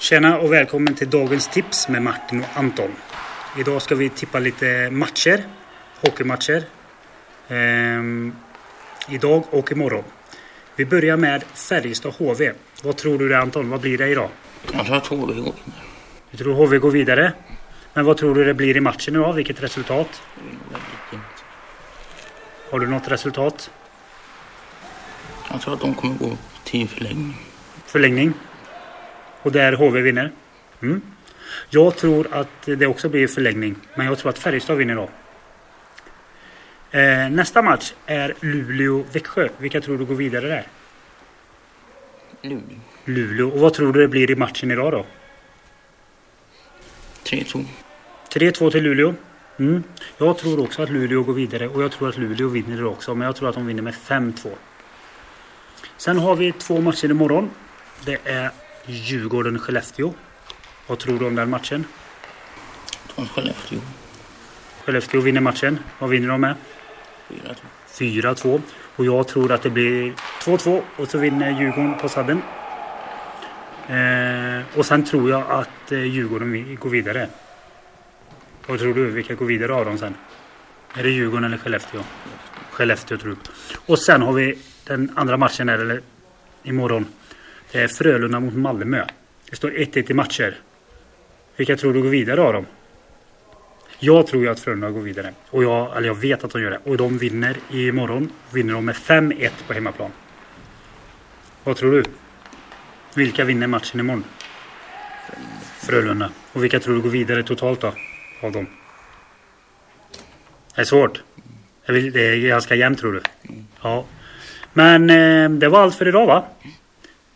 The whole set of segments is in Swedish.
Tjena och välkommen till dagens tips med Martin och Anton. Idag ska vi tippa lite matcher, hockeymatcher. Ehm, idag och imorgon. Vi börjar med Färjestad HV. Vad tror du det Anton? Vad blir det idag? Jag tror att HV går Du tror HV går vidare? Men vad tror du det blir i matchen idag? Vilket resultat? jämnt. Har du något resultat? Jag tror att de kommer gå till förlängning. Förlängning? Och där HV vinner? Mm. Jag tror att det också blir förlängning. Men jag tror att Färjestad vinner då. Eh, nästa match är Luleå-Växjö. Vilka tror du går vidare där? Luleå. Luleå. Och vad tror du det blir i matchen idag då? 3-2. 3-2 till Luleå. Mm. Jag tror också att Luleå går vidare och jag tror att Luleå vinner det också. Men jag tror att de vinner med 5-2. Sen har vi två matcher imorgon. Det är Djurgården-Skellefteå. Vad tror du om den matchen? Från Skellefteå. Skellefteå vinner matchen. Vad vinner de med? 4-2. 4-2. Och jag tror att det blir 2-2 och så vinner Djurgården på sadden. Eh, och sen tror jag att eh, Djurgården går vidare. Vad tror du? Vilka går vidare av dem sen? Är det Djurgården eller Skellefteå? Skellefteå tror du. Och sen har vi den andra matchen här, eller imorgon. Det är Frölunda mot Malmö. Det står 1-1 i matcher. Vilka tror du går vidare av dem? Jag tror ju att Frölunda går vidare. Och jag, eller jag vet att de gör det. Och de vinner imorgon. Vinner de med 5-1 på hemmaplan. Vad tror du? Vilka vinner matchen imorgon? Frölunda. Och vilka tror du går vidare totalt då? Av dem? Det är svårt. Det är ganska jämnt tror du? Ja. Men eh, det var allt för idag va?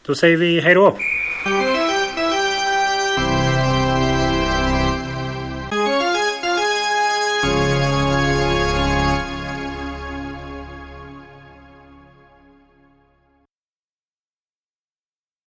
Då säger vi hej då.